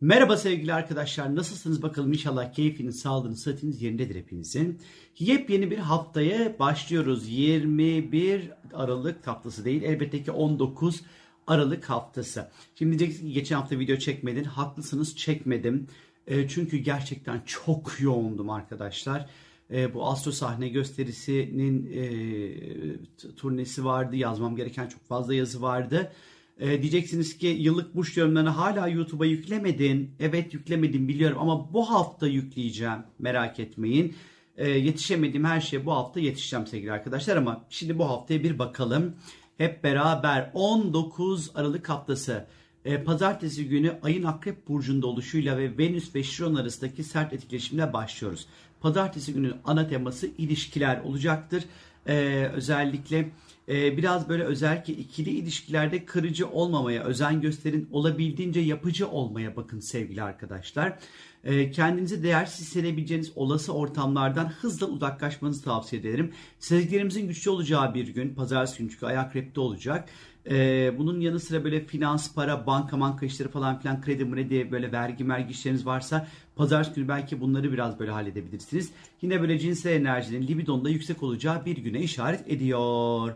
Merhaba sevgili arkadaşlar. Nasılsınız bakalım inşallah keyfiniz, sağlığınız, sıhhatiniz yerindedir hepinizin. Yepyeni bir haftaya başlıyoruz. 21 Aralık haftası değil elbette ki 19 Aralık haftası. Şimdi diyeceksiniz ki geçen hafta video çekmedin. Haklısınız çekmedim. E, çünkü gerçekten çok yoğundum arkadaşlar. E, bu Astro sahne gösterisinin e, turnesi vardı. Yazmam gereken çok fazla yazı vardı. E, diyeceksiniz ki yıllık burç yorumlarını hala YouTube'a yüklemedin. Evet yüklemedim biliyorum ama bu hafta yükleyeceğim. Merak etmeyin. E, yetişemediğim her şeye bu hafta yetişeceğim sevgili arkadaşlar ama şimdi bu haftaya bir bakalım. Hep beraber 19 Aralık haftası e, pazartesi günü ayın akrep burcunda oluşuyla ve Venüs ve Şiron arasındaki sert etkileşimle başlıyoruz. Pazartesi günü ana teması ilişkiler olacaktır. E, özellikle e, biraz böyle özellikle ikili ilişkilerde kırıcı olmamaya özen gösterin. Olabildiğince yapıcı olmaya bakın sevgili arkadaşlar. E, kendinizi değersiz hissedebileceğiniz olası ortamlardan hızla uzaklaşmanızı tavsiye ederim. Sezgilerimizin güçlü olacağı bir gün. Pazartesi günü çünkü ayak repte olacak. Ee, bunun yanı sıra böyle finans, para, banka, banka işleri falan filan kredi mredi böyle vergi mergi işleriniz varsa pazartesi günü belki bunları biraz böyle halledebilirsiniz. Yine böyle cinsel enerjinin libidonda yüksek olacağı bir güne işaret ediyor.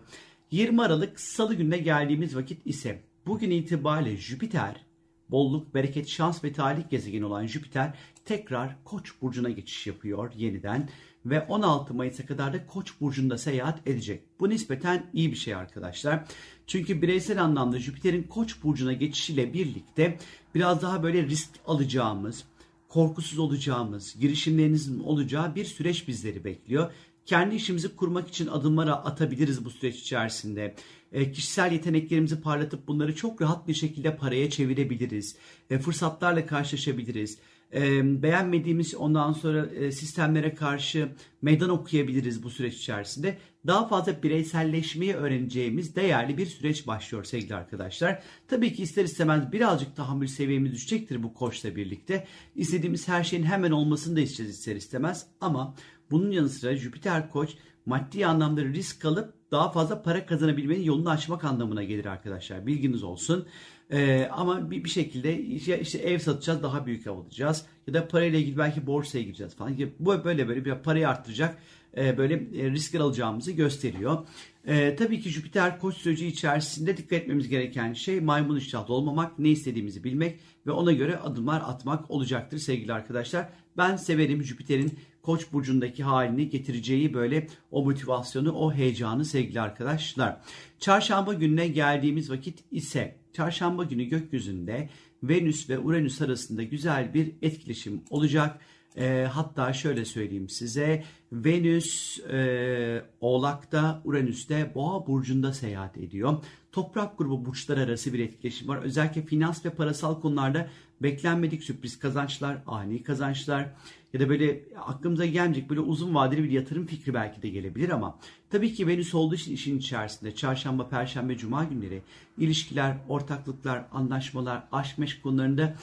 20 Aralık Salı gününe geldiğimiz vakit ise bugün itibariyle Jüpiter bolluk, bereket, şans ve talih gezegeni olan Jüpiter tekrar Koç burcuna geçiş yapıyor yeniden ve 16 Mayıs'a kadar da Koç burcunda seyahat edecek. Bu nispeten iyi bir şey arkadaşlar. Çünkü bireysel anlamda Jüpiter'in Koç burcuna geçişiyle birlikte biraz daha böyle risk alacağımız, korkusuz olacağımız, girişimlerinizin olacağı bir süreç bizleri bekliyor. Kendi işimizi kurmak için adımlar atabiliriz bu süreç içerisinde. E, kişisel yeteneklerimizi parlatıp bunları çok rahat bir şekilde paraya çevirebiliriz. E, fırsatlarla karşılaşabiliriz. E, beğenmediğimiz ondan sonra e, sistemlere karşı meydan okuyabiliriz bu süreç içerisinde. Daha fazla bireyselleşmeyi öğreneceğimiz değerli bir süreç başlıyor sevgili arkadaşlar. Tabii ki ister istemez birazcık tahammül seviyemiz düşecektir bu koçla birlikte. İstediğimiz her şeyin hemen olmasını da isteyeceğiz ister istemez ama bunun yanı sıra Jüpiter koç maddi anlamda risk alıp daha fazla para kazanabilmenin yolunu açmak anlamına gelir arkadaşlar. Bilginiz olsun. Ee, ama bir, bir şekilde işte, işte ev satacağız daha büyük ev alacağız. Ya da parayla ilgili belki borsaya gireceğiz falan. Bu böyle böyle bir parayı arttıracak e, böyle e, riskler alacağımızı gösteriyor. E, tabii ki Jüpiter koç süreci içerisinde dikkat etmemiz gereken şey maymun iştahlı olmamak, ne istediğimizi bilmek ve ona göre adımlar atmak olacaktır sevgili arkadaşlar. Ben severim Jüpiter'in Koç burcundaki halini getireceği böyle o motivasyonu, o heyecanı sevgili arkadaşlar. Çarşamba gününe geldiğimiz vakit ise çarşamba günü gökyüzünde Venüs ve Uranüs arasında güzel bir etkileşim olacak. E, hatta şöyle söyleyeyim size Venüs e, Oğlak'ta Uranüs'te Boğa burcunda seyahat ediyor. Toprak grubu burçlar arası bir etkileşim var. Özellikle finans ve parasal konularda beklenmedik sürpriz kazançlar, ani kazançlar ya da böyle aklımıza gelmeyecek böyle uzun vadeli bir yatırım fikri belki de gelebilir ama tabii ki Venüs olduğu için işin içerisinde çarşamba, perşembe, cuma günleri ilişkiler, ortaklıklar, anlaşmalar, aşk meşk konularında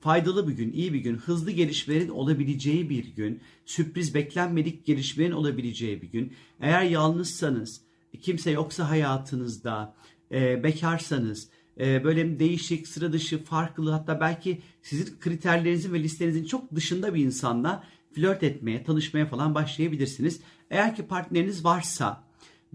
faydalı bir gün, iyi bir gün, hızlı gelişmelerin olabileceği bir gün, sürpriz beklenmedik gelişmelerin olabileceği bir gün. Eğer yalnızsanız, kimse yoksa hayatınızda, e, bekarsanız, e, böyle değişik, sıra dışı, farklı hatta belki sizin kriterlerinizin ve listenizin çok dışında bir insanla flört etmeye, tanışmaya falan başlayabilirsiniz. Eğer ki partneriniz varsa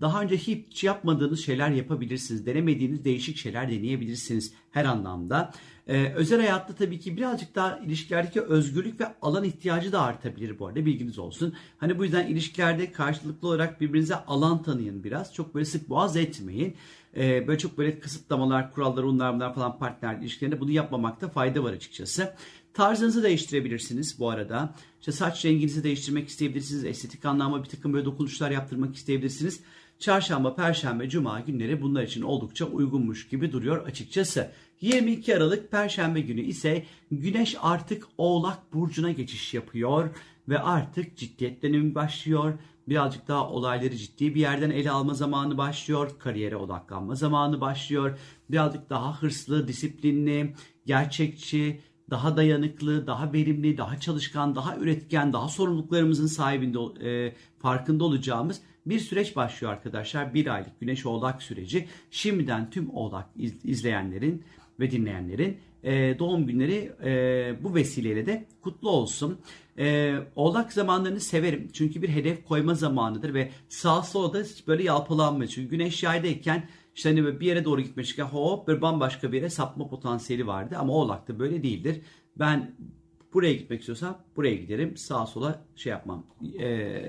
daha önce hiç yapmadığınız şeyler yapabilirsiniz. Denemediğiniz değişik şeyler deneyebilirsiniz her anlamda. Ee, özel hayatta tabii ki birazcık daha ilişkilerdeki özgürlük ve alan ihtiyacı da artabilir bu arada bilginiz olsun. Hani bu yüzden ilişkilerde karşılıklı olarak birbirinize alan tanıyın biraz. Çok böyle sık boğaz etmeyin. Ee, böyle çok böyle kısıtlamalar, kurallar, onlar bunlar falan partner ilişkilerinde bunu yapmamakta fayda var açıkçası. Tarzınızı değiştirebilirsiniz bu arada. İşte saç renginizi değiştirmek isteyebilirsiniz. Estetik anlamda bir takım böyle dokunuşlar yaptırmak isteyebilirsiniz. Çarşamba, Perşembe, Cuma günleri bunlar için oldukça uygunmuş gibi duruyor açıkçası. 22 Aralık Perşembe günü ise Güneş artık Oğlak Burcu'na geçiş yapıyor ve artık ciddiyet dönemi başlıyor. Birazcık daha olayları ciddi bir yerden ele alma zamanı başlıyor. Kariyere odaklanma zamanı başlıyor. Birazcık daha hırslı, disiplinli, gerçekçi, daha dayanıklı, daha verimli, daha çalışkan, daha üretken, daha sorumluluklarımızın sahibinde e, farkında olacağımız bir süreç başlıyor arkadaşlar. Bir aylık Güneş Oğlak süreci. Şimdiden tüm Oğlak izleyenlerin ve dinleyenlerin e, doğum günleri e, bu vesileyle de kutlu olsun. E, oğlak zamanlarını severim çünkü bir hedef koyma zamanıdır ve sağ sola da böyle yalpalanma. Çünkü güneş yaydayken işte hani bir yere doğru gitmek için hop bir bambaşka bir yere sapma potansiyeli vardı ama oğlakta böyle değildir. Ben buraya gitmek istiyorsam buraya giderim. Sağa sola şey yapmam. E,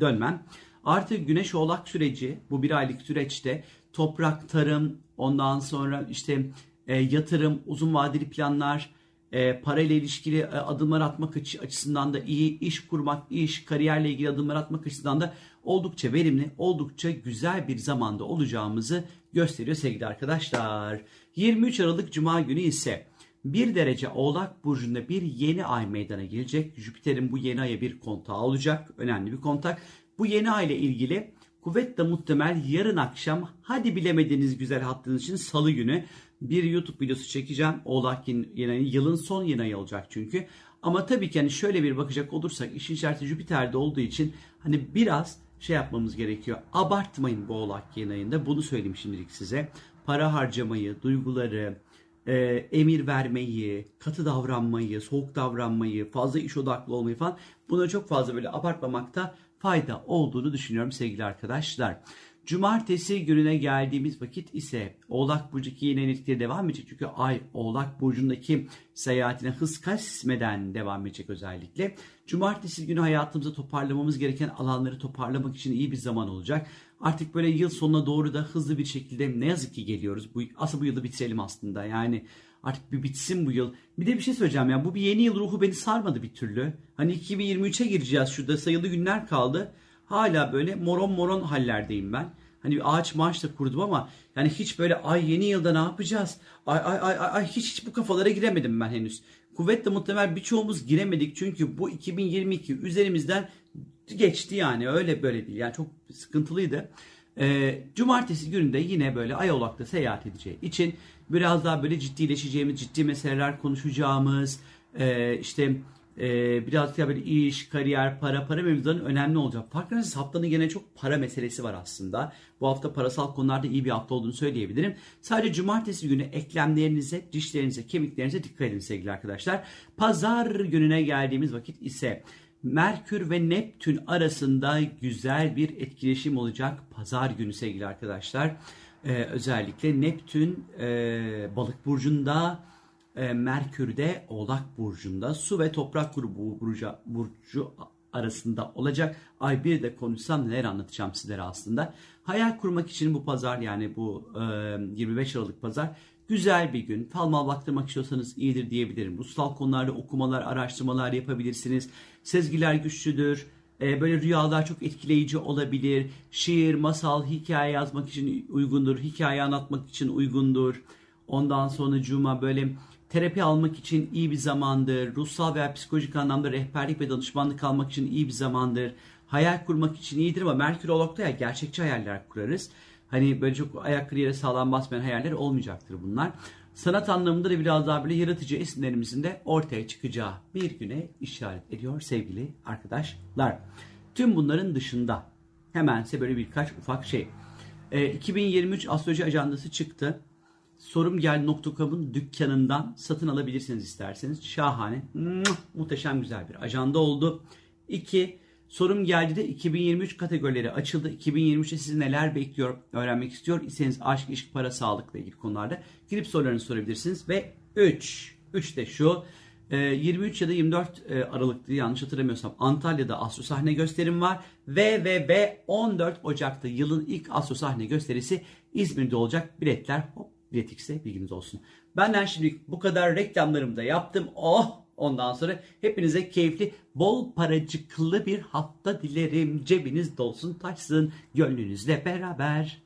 dönmem. Artı güneş oğlak süreci bu bir aylık süreçte toprak, tarım, ondan sonra işte e, yatırım, uzun vadeli planlar, e, parayla ilişkili e, adımlar atmak açısından da iyi, iş kurmak, iş, kariyerle ilgili adımlar atmak açısından da oldukça verimli, oldukça güzel bir zamanda olacağımızı gösteriyor sevgili arkadaşlar. 23 Aralık Cuma günü ise 1 derece Oğlak Burcu'nda bir yeni ay meydana gelecek. Jüpiter'in bu yeni aya bir kontağı olacak. Önemli bir kontak. Bu yeni ay ile ilgili kuvvetle muhtemel yarın akşam hadi bilemediğiniz güzel hattınız için salı günü bir YouTube videosu çekeceğim. Oğlak ayı yılın son yeni ayı olacak çünkü. Ama tabii ki hani şöyle bir bakacak olursak işin içerisinde Jüpiter'de olduğu için hani biraz şey yapmamız gerekiyor. Abartmayın bu Oğlak yeni ayında. Bunu söyleyeyim şimdilik size. Para harcamayı, duyguları, e, emir vermeyi, katı davranmayı, soğuk davranmayı, fazla iş odaklı olmayı falan buna çok fazla böyle abartmamakta fayda olduğunu düşünüyorum sevgili arkadaşlar. Cumartesi gününe geldiğimiz vakit ise Oğlak Burcu'ndaki yeni enerjileri devam edecek. Çünkü Ay Oğlak Burcu'ndaki seyahatine hız kesmeden devam edecek özellikle. Cumartesi günü hayatımızda toparlamamız gereken alanları toparlamak için iyi bir zaman olacak. Artık böyle yıl sonuna doğru da hızlı bir şekilde ne yazık ki geliyoruz. Bu, aslında bu yılı bitirelim aslında. Yani artık bir bitsin bu yıl. Bir de bir şey söyleyeceğim ya bu bir yeni yıl ruhu beni sarmadı bir türlü. Hani 2023'e gireceğiz şurada sayılı günler kaldı. Hala böyle moron moron hallerdeyim ben. Hani bir ağaç maaş da kurdum ama yani hiç böyle ay yeni yılda ne yapacağız? Ay ay ay ay hiç, hiç bu kafalara giremedim ben henüz. Kuvvetle muhtemel birçoğumuz giremedik çünkü bu 2022 üzerimizden geçti yani öyle böyle değil. Yani çok sıkıntılıydı. E, cumartesi gününde yine böyle Ayolak'ta seyahat edeceği için biraz daha böyle ciddileşeceğimiz, ciddi meseleler konuşacağımız, e, işte e, biraz daha böyle iş, kariyer, para, para mevzularının önemli olacak. Farkındaysanız haftanın gene çok para meselesi var aslında. Bu hafta parasal konularda iyi bir hafta olduğunu söyleyebilirim. Sadece cumartesi günü eklemlerinize, dişlerinize, kemiklerinize dikkat edin sevgili arkadaşlar. Pazar gününe geldiğimiz vakit ise Merkür ve Neptün arasında güzel bir etkileşim olacak pazar günü sevgili arkadaşlar. Ee, özellikle Neptün e, balık burcunda, e, Merkür de oğlak burcunda su ve toprak grubu burcu, burcu arasında olacak. Ay bir de konuşsam neler anlatacağım sizlere aslında. Hayal kurmak için bu pazar yani bu e, 25 Aralık pazar Güzel bir gün. Falmal baktırmak istiyorsanız iyidir diyebilirim. Ruhsal konularda okumalar, araştırmalar yapabilirsiniz. Sezgiler güçlüdür. Ee, böyle rüyalar çok etkileyici olabilir. Şiir, masal, hikaye yazmak için uygundur. Hikaye anlatmak için uygundur. Ondan sonra cuma böyle terapi almak için iyi bir zamandır. Ruhsal veya psikolojik anlamda rehberlik ve danışmanlık almak için iyi bir zamandır. Hayal kurmak için iyidir ama Merkür Olok'ta ya gerçekçi hayaller kurarız. Hani böyle çok ayakları yere sağlam basmayan hayaller olmayacaktır bunlar. Sanat anlamında da biraz daha böyle yaratıcı esinlerimizin de ortaya çıkacağı bir güne işaret ediyor sevgili arkadaşlar. Tüm bunların dışında hemen size böyle birkaç ufak şey. E, 2023 astroloji ajandası çıktı. Sorumgel.com'un dükkanından satın alabilirsiniz isterseniz. Şahane, muhteşem güzel bir ajanda oldu. İki, Sorum geldi de 2023 kategorileri açıldı. 2023'te sizi neler bekliyor öğrenmek istiyor iseniz aşk, ilişki, para, sağlıkla ilgili konularda girip sorularınızı sorabilirsiniz. Ve 3, 3 de şu 23 e, ya da 24 e, Aralık'tı yanlış hatırlamıyorsam Antalya'da Astro Sahne gösterim var. Ve ve ve 14 Ocak'ta yılın ilk Astro Sahne gösterisi İzmir'de olacak. Biletler hop biletix'e bilginiz olsun. Benden şimdi bu kadar reklamlarımı da yaptım. Oh Ondan sonra hepinize keyifli, bol paracıklı bir hafta dilerim. Cebiniz dolsun taşsın, gönlünüzle beraber.